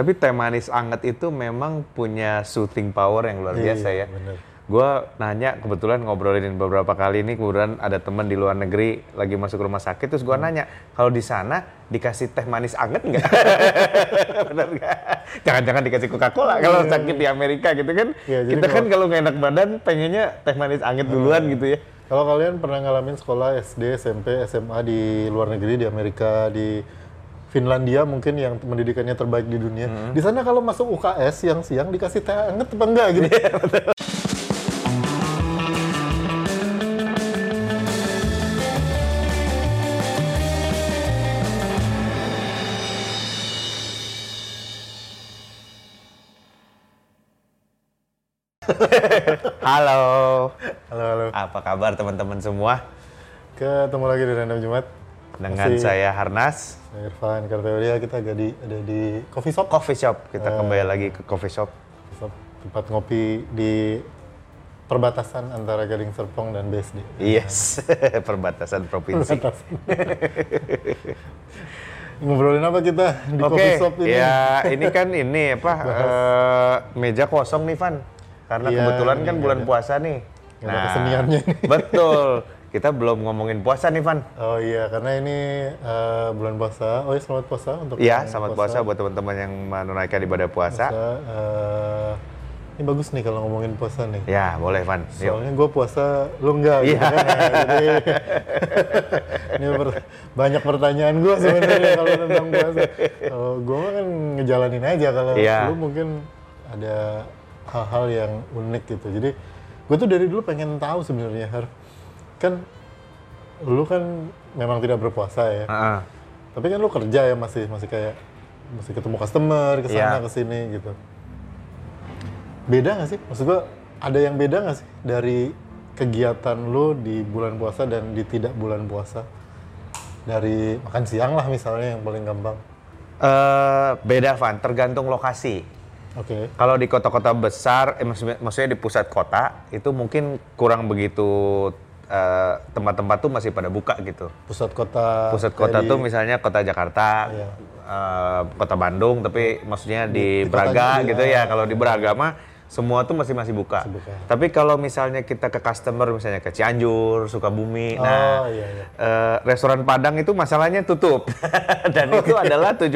Tapi teh manis anget itu memang punya soothing power yang luar biasa Iya, ya. bener. Gue nanya kebetulan ngobrolin beberapa kali ini kemudian ada teman di luar negeri lagi masuk rumah sakit terus Hmm. gue nanya kalau di sana dikasih teh manis anget nggak? Bener nggak? Jangan-jangan dikasih Coca-Cola kalau sakit di Amerika gitu kan? Iya, Kita kan kalau- nggak enak badan pengennya teh manis anget duluan gitu ya. Kalau kalian pernah ngalamin sekolah SD, SMP, SMA di luar negeri, di Amerika, di Finlandia mungkin yang pendidikannya terbaik di dunia. Hmm. Di sana kalau masuk UKS siang-siang dikasih teh anget apa enggak gitu. Iya, Halo. halo, halo. Apa kabar teman-teman semua? Ketemu lagi di Random Jumat. Dengan Masih saya Harnas, saya Irfan Karteria, kita ada di, ada di coffee shop. coffee shop. Kita kembali lagi ke coffee shop. Shop, Tempat ngopi di perbatasan antara Gading Serpong dan BSD. Yes, perbatasan provinsi. Ngobrolin apa kita di Oke, coffee shop ini? ya ini kan ini apa eh, meja kosong nih Van, karena Iya, kebetulan kan ini bulan ada- puasa nih. ada keseniannya betul. Kita belum ngomongin puasa nih Van. Oh iya, karena ini eh, bulan puasa. Oh iya, selamat puasa untuk Iya, selamat puasa buat teman-teman yang menunaikan ibadah puasa. puasa. Eh, ini bagus nih kalau ngomongin puasa nih. Ya, boleh Van. Soalnya gue puasa, lu enggak gitu Iya. kan. Nah, jadi, ini banyak pertanyaan gue sebenarnya kalau tentang puasa. Kalau gue kan ngejalanin aja. Kalau Iya. lu mungkin ada hal-hal yang unik gitu. Jadi gue tuh dari dulu pengen tahu sebenarnya Har. Kan lu kan memang tidak berpuasa ya. Heeh. Tapi kan lu kerja ya masih masih kayak masih ketemu customer ke sana Iya. ke sini gitu. Beda nggak sih? Maksud gua ada yang beda nggak sih dari kegiatan lu di bulan puasa dan di tidak bulan puasa? Dari makan siang lah misalnya yang paling gampang. Eh, beda Van, tergantung lokasi. Oke. Kalau di kota-kota besar, eh, maksudnya di pusat kota, itu mungkin kurang begitu eh, tempat-tempat tuh masih pada buka gitu. Pusat kota. Pusat kota di- tuh misalnya kota Jakarta, Iya. eh, kota Bandung, tapi maksudnya di, di Braga kotanya gitu ya. Kalau di Braga mah semua tuh masih masih buka. Masih buka. Tapi kalau misalnya kita ke customer misalnya ke Cianjur, Sukabumi, Oh, nah iya, iya. eh, restoran Padang itu masalahnya tutup. Dan itu adalah 70%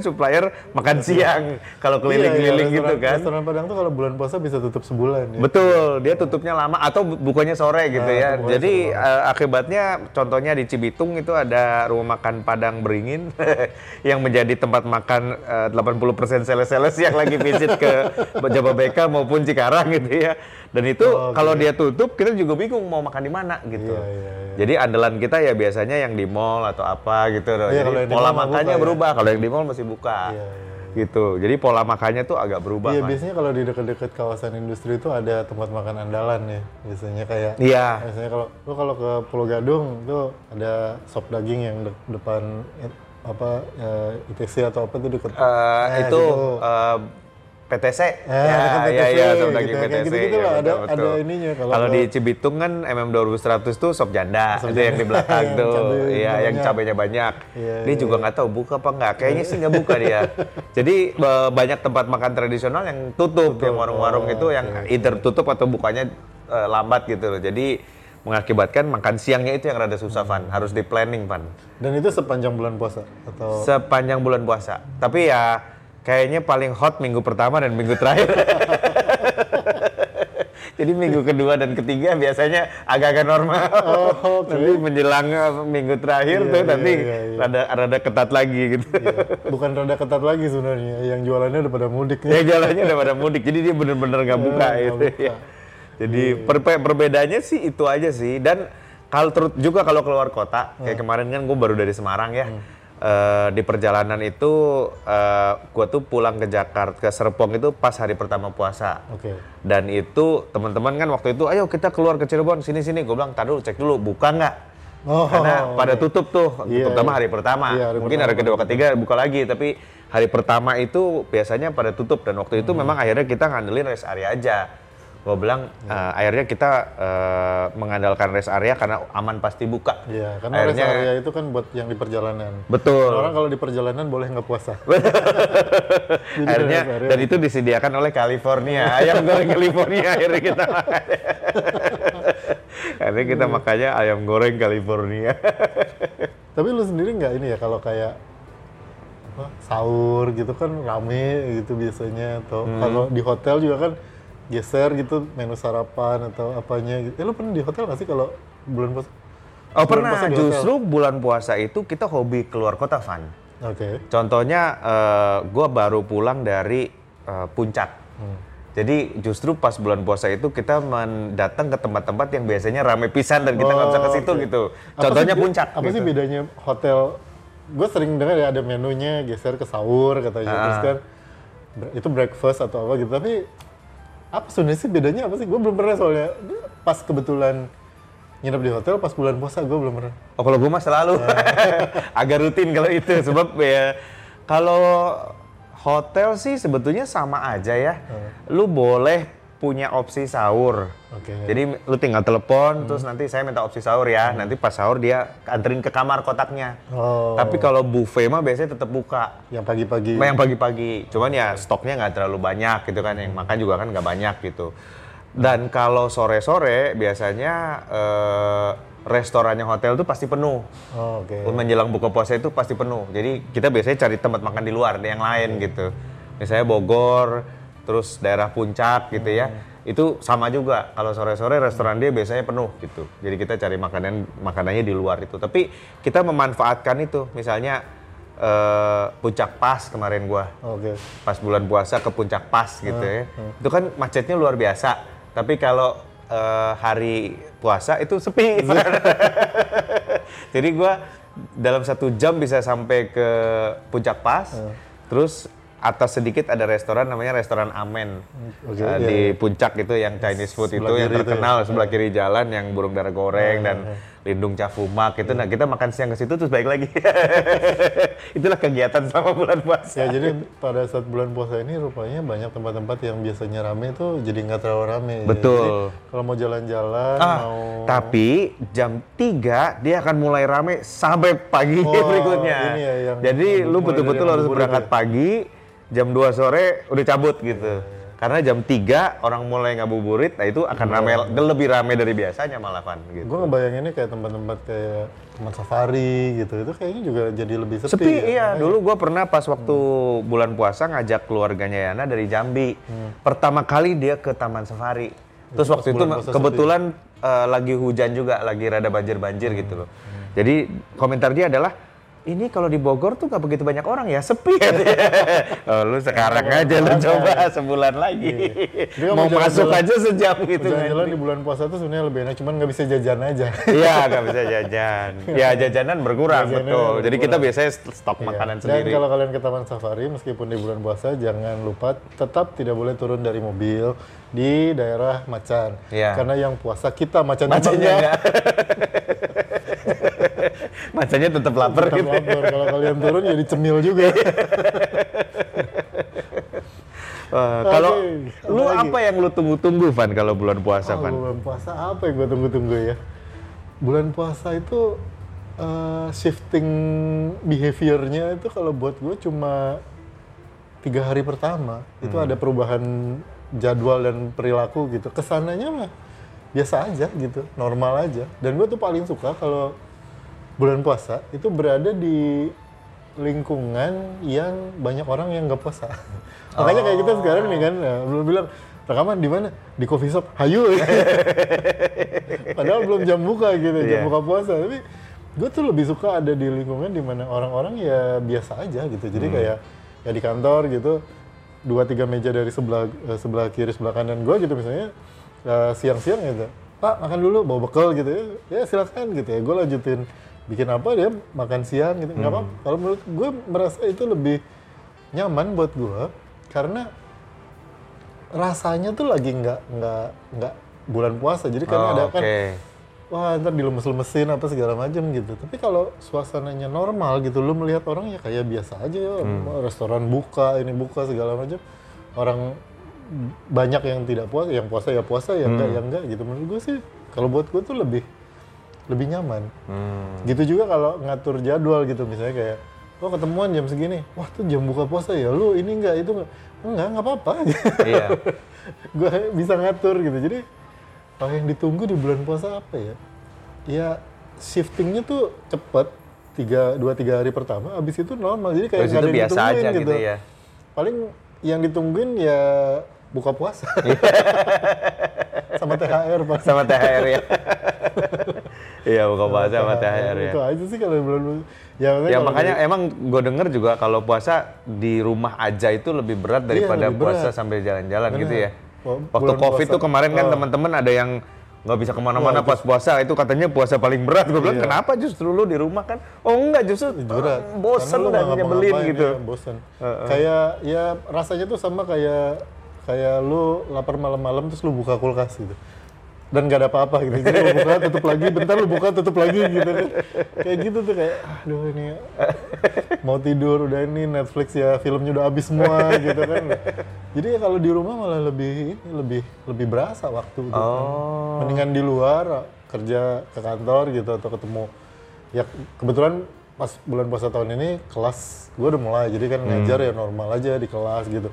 supplier makan siang kalau keliling-keliling Iya, iya, gitu restoran- kan. Restoran Padang tuh kalau bulan puasa bisa tutup sebulan ya. Betul, dia tutupnya lama atau bu- bukanya sore gitu Ah, ya. Jadi eh, akibatnya contohnya di Cibitung itu ada rumah makan Padang Beringin yang menjadi tempat makan eh, 80% sales-sales yang lagi visit ke Jababeka maupun Cikarang gitu ya. Dan itu Oh, kalau dia tutup kita juga bingung mau makan di mana gitu. Iya, iya, iya. Jadi andalan kita ya biasanya yang di mall atau apa gitu. Iya, Jadi pola makannya buka ya. berubah. Kalau yang di mall masih buka. Iya, iya, Gitu. Jadi pola makannya tuh agak berubah. Iya biasanya kalau di dekat-dekat kawasan industri itu ada tempat makan andalan ya. Biasanya kayak Iya. Biasanya kalau lu kalau ke Pulau Gadung itu ada sop daging yang de- depan eh, apa eh, ITC atau apa tuh dekat. Eh, Nah, itu gitu. eh, PTC. Eh, dekat PTC, ya, ya, sop daging gitu. PTC. gitu-gitu ya, lah, ada- betul, ada ininya. Kalau Kalau di Cibitung kan MM 2100 tuh sop janda, Sop itu yang di belakang tuh. Iya, yang cabenya banyak. Iya, Dia iya, juga nggak tahu buka apa nggak. Kayaknya sih nggak buka dia. Jadi banyak tempat makan tradisional yang tutup, yang warung-warung Oh, itu yang either tutup atau bukanya eh, lambat gitu loh. Jadi mengakibatkan makan siangnya itu yang rada susah, Van. Harus di planning, Van. Dan itu sepanjang bulan puasa atau Sepanjang bulan puasa. Tapi ya kayaknya paling hot minggu pertama dan minggu terakhir. Jadi minggu kedua dan ketiga biasanya agak-agak normal. Oh, oke. Nanti menjelang eh, minggu terakhir Iya, tuh iya, nanti iya, iya. rada rada ketat lagi gitu. Iya. bukan rada ketat lagi sebenarnya. Yang jualannya udah pada mudik ya jalannya udah pada mudik. Jadi dia bener-bener nggak buka nggak gitu. buka. ya. Jadi per- perbedaannya sih itu aja sih. Dan kalau juga kalau keluar kota, kayak kemarin kan gue baru dari Semarang ya. Eh, di perjalanan itu eh, gue tuh pulang ke Jakarta ke Serpong itu pas hari pertama puasa. Oke. Dan itu teman-teman kan waktu itu, ayo kita keluar ke Cirebon sini sini. Gue bilang, tadi cek dulu buka nggak? Oh, Karena pada tutup tuh, Iya, terutama iya. hari pertama. Iya, hari Mungkin pertama hari kedua, ketiga buka lagi, tapi hari pertama itu biasanya pada tutup dan waktu Hmm. itu memang akhirnya kita ngandelin rest area aja Gue bilang eh, akhirnya kita eh, mengandalkan rest area karena aman pasti buka. Iya, karena rest Akhirnya- area itu kan buat yang di perjalanan. Betul. Orang kalau di perjalanan boleh nggak puasa. Akhirnya rest dan itu disediakan oleh California ayam goreng California akhirnya kita makan akhirnya kita Iya. makannya ayam goreng California Tapi lu sendiri nggak ini ya kalau kayak apa, sahur gitu kan rame gitu biasanya atau Hmm. kalau di hotel juga kan geser gitu menu sarapan atau apanya gitu. Eh lu pernah di hotel nggak sih kalau bulan puasa? oh Bulan pernah puasa hotel? justru bulan puasa itu kita hobi keluar kota Van Oke. contohnya gue baru pulang dari eh, puncak Hmm. jadi justru pas bulan puasa itu kita mendatang ke tempat-tempat yang biasanya rame pisan dan kita nggak bisa ke Oh, situ oke. gitu Apa contohnya sih puncak Apa sih gitu. bedanya hotel? Gue sering dengar ya ada menunya geser ke sahur katanya. Ah. Terus kan bre- itu breakfast atau apa gitu. Tapi apa sebenarnya sih bedanya apa sih? Gue belum pernah soalnya pas kebetulan nginep di hotel pas bulan puasa gue belum pernah. Oh kalau gue mah selalu agak rutin kalau itu sebab ya kalau hotel sih sebetulnya sama aja ya. Lu boleh punya opsi sahur. Oke. Jadi lu tinggal telepon terus nanti saya minta opsi sahur ya. Nanti pas sahur dia anterin ke kamar kotaknya. Oh. Tapi kalau buffet mah biasanya tetap buka. Yang pagi-pagi. Yang pagi-pagi. Cuman ya stoknya nggak terlalu banyak gitu kan. Yang makan juga kan nggak banyak gitu. Dan kalau sore-sore biasanya eh, restorannya hotel tuh pasti penuh. Oh, Oke. Menjelang buka puasa itu pasti penuh. Jadi kita biasanya cari tempat makan di luar yang lain gitu. Misalnya Bogor, terus daerah puncak gitu ya. Itu sama juga. Kalau sore-sore restoran dia biasanya penuh gitu. Jadi kita cari makanan makanannya di luar itu. Tapi kita memanfaatkan itu. Misalnya eh, puncak pas kemarin gua Oke. pas bulan puasa ke puncak pas gitu ya. Itu kan macetnya luar biasa. Tapi kalau eh, hari puasa itu sepi. Jadi gua dalam satu jam bisa sampai ke puncak pas. Terus atas sedikit ada restoran namanya restoran Amen Oke, Eh, iya, di puncak itu yang Chinese food itu Sebelah yang kiri itu ya. terkenal sebelah kiri jalan yang burung dara goreng dan lindung cafumak itu nah kita makan siang ke situ terus balik lagi itulah kegiatan sama bulan puasa Ya jadi pada saat bulan puasa ini rupanya banyak tempat-tempat yang biasanya rame itu jadi nggak terlalu rame. Betul. Jadi, kalau mau jalan-jalan, Ah, mau tapi jam 3 dia akan mulai rame sampai pagi Oh, berikutnya. ini ya, yang- Jadi yang lu betul-betul harus berangkat ya? pagi, jam 2 sore udah cabut gitu. Karena jam 3 orang mulai ngabuburit, nah itu akan rame lebih rame dari biasanya malah Van gitu. gue ngebayanginnya kayak tempat-tempat kayak taman safari gitu. Itu kayaknya juga jadi lebih sepi. Sepi ya. iya, dulu gua pernah pas waktu bulan puasa ngajak keluarganya Yana dari Jambi. Pertama kali dia ke Taman Safari. Terus waktu itu kebetulan eh, lagi hujan juga, lagi rada banjir-banjir gitu loh. Jadi komentar dia adalah ini kalau di Bogor tuh gak begitu banyak orang ya, sepi ya. oh, lu sekarang aja lu coba sebulan lagi. Kan Mau masuk jalan-jalan- aja sejam gitu. Jalan-jalan nanti. di bulan puasa tuh sebenarnya lebih enak, cuman nggak bisa jajan aja. Iya, nggak bisa jajan. Ya jajanan berkurang, Jajanannya betul. Jadi kita berkurang. biasanya stok Iya. makanan Dan sendiri. kalau kalian ke taman safari, meskipun di bulan puasa, jangan lupa tetap tidak boleh turun dari mobil di daerah Macan. Iya. Karena yang puasa kita macan Macanya enggak. Macanya tetap lapar Tetap gitu. lapar. Kalau kalian turun jadi cemil juga. Eh, kalau Oke, apa lu lagi? apa yang lu tunggu-tunggu Van kalau bulan puasa Oh, Van? bulan puasa apa yang gue tunggu-tunggu ya? Bulan puasa itu eh, shifting behaviornya itu kalau buat gue cuma tiga hari pertama itu Hmm. ada perubahan jadwal dan perilaku gitu. Ke sananya mah biasa aja gitu, normal aja. Dan gue tuh paling suka kalau bulan puasa itu berada di lingkungan yang banyak orang yang nggak puasa. Makanya kayak kita sekarang nih kan, ya, belum bilang rekaman di mana? Di coffee shop. Hayu. Padahal belum jam buka gitu, jam Iya. buka puasa. Tapi gue tuh lebih suka ada di lingkungan di mana orang-orang ya biasa aja gitu. Jadi kayak ya di kantor gitu, dua tiga meja dari sebelah eh, sebelah kiri sebelah kanan gue gitu misalnya eh, siang-siang gitu. Pak makan dulu bawa bekal gitu ya. Ya silakan gitu ya. Gue lanjutin bikin apa dia makan siang gitu. Nggak apa-apa. Kalau menurut gue merasa itu lebih nyaman buat gue karena rasanya tuh lagi nggak nggak nggak bulan puasa. Jadi karena Oh, ada kan wah ntar dilemes-lemesin apa segala macam gitu. Tapi kalau suasananya normal gitu, lu melihat orang ya kayak biasa aja ya, restoran buka, ini buka segala macam. Orang banyak yang tidak puasa, yang puasa ya puasa, yang enggak ya enggak gitu. Menurut gue sih kalau buat gue tuh lebih lebih nyaman. Hmm. Gitu juga kalau ngatur jadwal gitu misalnya kayak oh ketemuan jam segini, wah tuh jam buka puasa ya, lu ini enggak itu enggak, enggak nggak apa-apa. Iya. gue bisa ngatur gitu. Jadi kalau yang ditunggu di bulan puasa apa ya? Ya shiftingnya tuh cepet tiga dua tiga hari pertama, abis itu normal. Jadi kayak nggak ada biasa ditungguin aja gitu ya. Paling yang ditungguin ya buka puasa. Sama THR pas. Sama THR ya. Iya, buka puasa sama THR ya. Itu aja sih kalau bulan ya, Ya kalau makanya dari- emang gue denger juga kalau puasa di rumah aja itu lebih berat daripada Iya, lebih berat. puasa sambil jalan-jalan gitu ya. Waktu bulan covid puasa. tuh kemarin kan Oh. teman-teman ada yang nggak bisa ke mana-mana pas puasa itu katanya puasa paling berat. Gue bilang Iya. kenapa justru lu di rumah kan? Oh enggak justru berat. eh, bosen dan nyebelin gitu. ya, bosen. Kayak ya rasanya tuh sama kayak kayak lu lapar malam-malam terus lu buka kulkas gitu. Dan gak ada apa-apa gitu. Jadi lu buka tutup lagi, bentar lu buka tutup lagi gitu kan. Kayak gitu tuh kayak aduh ini mau tidur udah ini Netflix ya filmnya udah habis semua gitu kan. Jadi ya kalau di rumah malah lebih ini lebih lebih berasa waktu gitu. Oh. Mendingan di luar kerja ke kantor gitu atau ketemu ya kebetulan pas bulan puasa tahun ini kelas gue udah mulai jadi kan ngajar ya normal aja di kelas gitu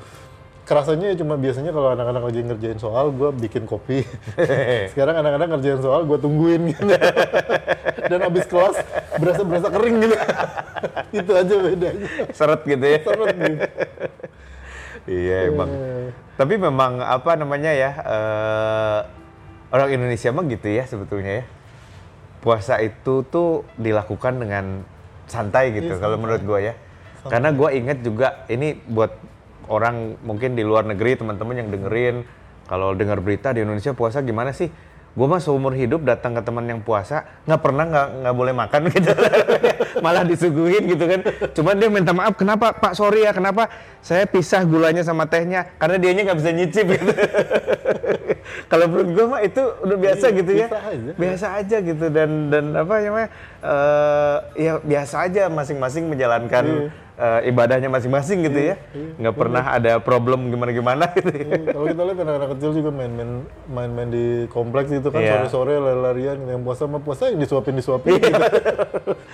kerasanya ya cuma biasanya kalau anak-anak lagi ngerjain soal gue bikin kopi sekarang anak-anak ngerjain soal gue tungguin gitu dan abis kelas berasa berasa kering gitu itu aja bedanya Seret gitu ya. Seret gitu. Iya emang. Tapi memang apa namanya ya eh, orang Indonesia mah gitu ya sebetulnya ya. Puasa itu tuh dilakukan dengan santai gitu Iya, kalau menurut gue ya. Karena gue inget juga ini buat orang mungkin di luar negeri teman-teman yang dengerin kalau dengar berita di Indonesia puasa gimana sih? Gue mah seumur hidup datang ke teman yang puasa nggak pernah nggak nggak boleh makan gitu, malah disuguhin gitu kan. Cuman dia minta maaf kenapa Pak sorry ya kenapa saya pisah gulanya sama tehnya karena dianya nggak bisa nyicip gitu. Kalau menurut gue mah itu udah biasa Iya, gitu ya, biasa aja. biasa aja gitu dan dan apa namanya eh, ya biasa aja masing-masing menjalankan eh, ibadahnya masing-masing gitu ya, nggak pernah ada problem gimana-gimana gitu. ya. Iya, kalau kita lihat anak-anak kecil juga main-main main-main di kompleks itu kan Iya. sore-sore lari-larian yang puasa sama puasa yang disuapin disuapin gitu.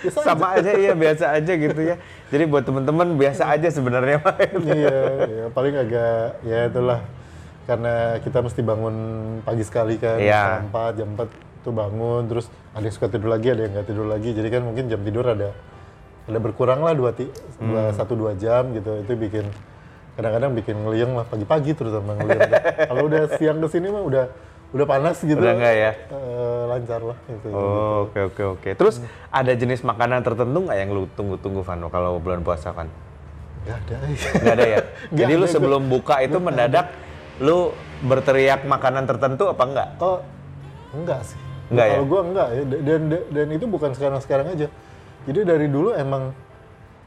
Biasa aja. Sama aja iya biasa aja gitu ya. Jadi buat temen-temen biasa aja sebenarnya mah. iya, ya, paling agak ya itulah karena kita mesti bangun pagi sekali kan Iya. jam 4, jam 4 tuh bangun terus ada yang suka tidur lagi ada yang nggak tidur lagi jadi kan mungkin jam tidur ada ada berkurang lah dua, ti, dua satu dua jam gitu itu bikin kadang-kadang bikin ngeliang lah pagi-pagi terutama ngeliang kalau udah siang ke sini mah udah udah panas gitu Udah nggak ya? Eh, lancar lah gitu. Oh, oke oke oke. Terus ada jenis makanan tertentu nggak yang lu tunggu-tunggu Vano kalau bulan puasa kan? Nggak ada. Nggak ada ya. Nggak Jadi lu ada, sebelum buka itu mendadak lu berteriak makanan tertentu apa enggak? Oh, enggak sih. Enggak ya? Kalau gua enggak ya. Dan, dan dan itu bukan sekarang-sekarang aja. Jadi dari dulu emang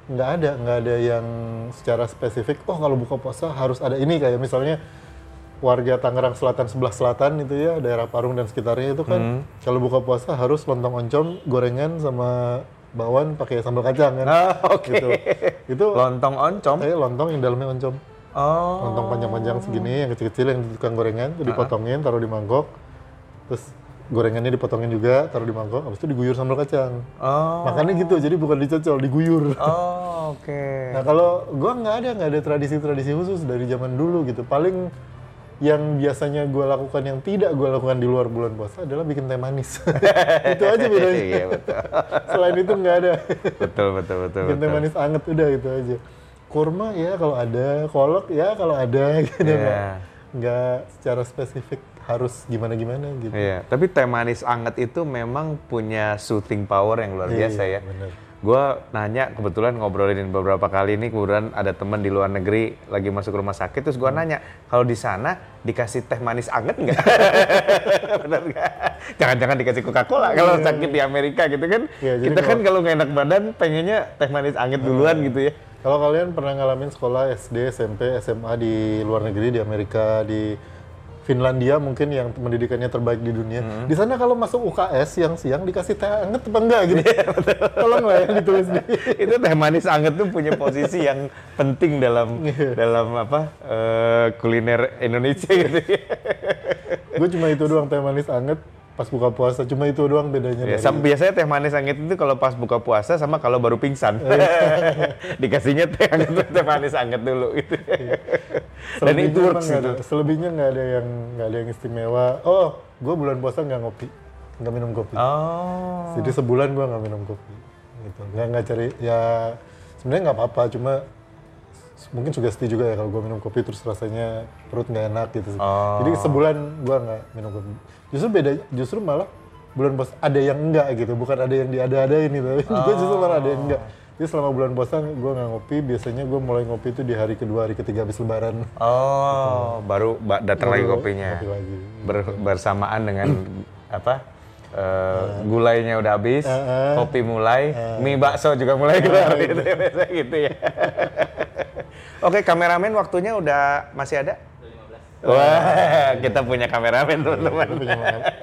nggak ada, nggak ada yang secara spesifik. Oh kalau buka puasa harus ada ini kayak misalnya warga Tangerang Selatan sebelah selatan itu ya daerah Parung dan sekitarnya itu kan Hmm. kalau buka puasa harus lontong oncom gorengan sama bakwan pakai sambal kacang kan. Ah, oke. Gitu. Itu Lontong oncom. kayak lontong yang dalamnya oncom. Oh. lontong panjang-panjang segini yang kecil-kecil yang di tukang gorengan itu dipotongin taruh di mangkok terus gorengannya dipotongin juga taruh di mangkok habis itu diguyur sambal kacang. Oh. makannya gitu jadi bukan dicocol diguyur. Oh, oke. nah kalau gua nggak ada nggak ada tradisi-tradisi khusus dari zaman dulu gitu. Paling yang biasanya gua lakukan yang tidak gua lakukan di luar bulan puasa adalah bikin teh manis. Itu aja bedanya. Iya, betul. selain itu nggak ada. Betul, betul, betul, bikin teh manis anget udah gitu aja. Kurma ya kalau ada. Kolak ya kalau ada gitu nggak nggak secara spesifik harus gimana gimana gitu Iya, tapi teh manis anget itu memang punya soothing power yang luar biasa ya. Iya, bener. Gue nanya kebetulan ngobrolin beberapa kali ini kemudian ada teman di luar negeri lagi masuk rumah sakit terus Hmm. gue nanya kalau di sana dikasih teh manis anget nggak? Bener nggak? Jangan-jangan dikasih Coca-Cola kalau sakit di Amerika gitu kan? Iya, jadi Kita kan kalau- nggak enak badan pengennya teh manis anget duluan gitu ya. kalau kalian pernah ngalamin sekolah SD SMP SMA di luar negeri di Amerika di Finlandia mungkin yang pendidikannya terbaik di dunia. Hmm. Di sana kalau masuk UKS siang-siang dikasih teh anget apa enggak gitu. Iya, Tolonglah ya ditulis di. itu teh manis anget tuh punya posisi yang penting dalam Iya. dalam apa eh, kuliner Indonesia gitu. Gue cuma itu doang teh manis anget pas buka puasa. Cuma itu doang bedanya Ya, dari biasanya teh manis anget itu kalau pas buka puasa sama kalau baru pingsan. Dikasihnya teh anget teh manis anget dulu gitu. Dan itu works nggak itu. ada, selebihnya nggak ada yang nggak ada yang istimewa. Oh, gue bulan puasa nggak ngopi, nggak minum kopi. Oh. Jadi sebulan gue nggak minum kopi. Gitu. Nggak nggak cari ya sebenarnya nggak apa-apa, cuma mungkin sugesti juga ya kalau gue minum kopi terus rasanya perut nggak enak gitu. Oh. Jadi sebulan gue nggak minum kopi. Justru beda, justru malah bulan puasa ada yang enggak gitu, bukan ada yang diada-adain gitu. gue justru malah ada yang enggak. Jadi selama bulan puasa gue nggak ngopi, biasanya gue mulai ngopi itu di hari kedua, hari ketiga habis lebaran. Oh, baru ba- datang lagi Baru kopinya. ngopi lagi. Ber- bersamaan dengan apa? eh, gulainya udah habis, Eh, kopi mulai, mie bakso juga mulai keluar gitu ya, biasanya gitu ya. Oke, kameramen waktunya udah masih ada? Wah, kita punya kameramen teman-teman.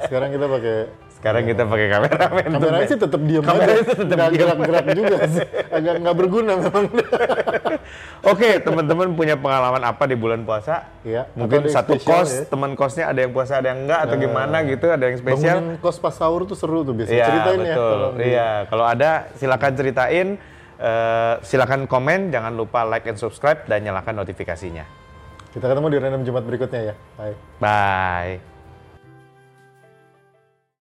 Sekarang kita pakai Sekarang kita pakai kameramen. Kameranya sih tetap diem Kameranya aja, tetap nggak gerak-gerak juga sih. Agak nggak berguna memang. Oke, teman-teman punya pengalaman apa di bulan puasa? Iya, Mungkin satu spesial kos, ya. teman kosnya ada yang puasa, ada yang enggak atau gimana gitu, ada yang spesial. Bangunin kos pas sahur tuh seru tuh biasanya. Iya, Ceritain ya. betul. tolong. Iya, kalau ada silakan ceritain, eh, silakan komen, jangan lupa like and subscribe dan nyalakan notifikasinya. Kita ketemu di random Jumat berikutnya ya. Bye. Bye.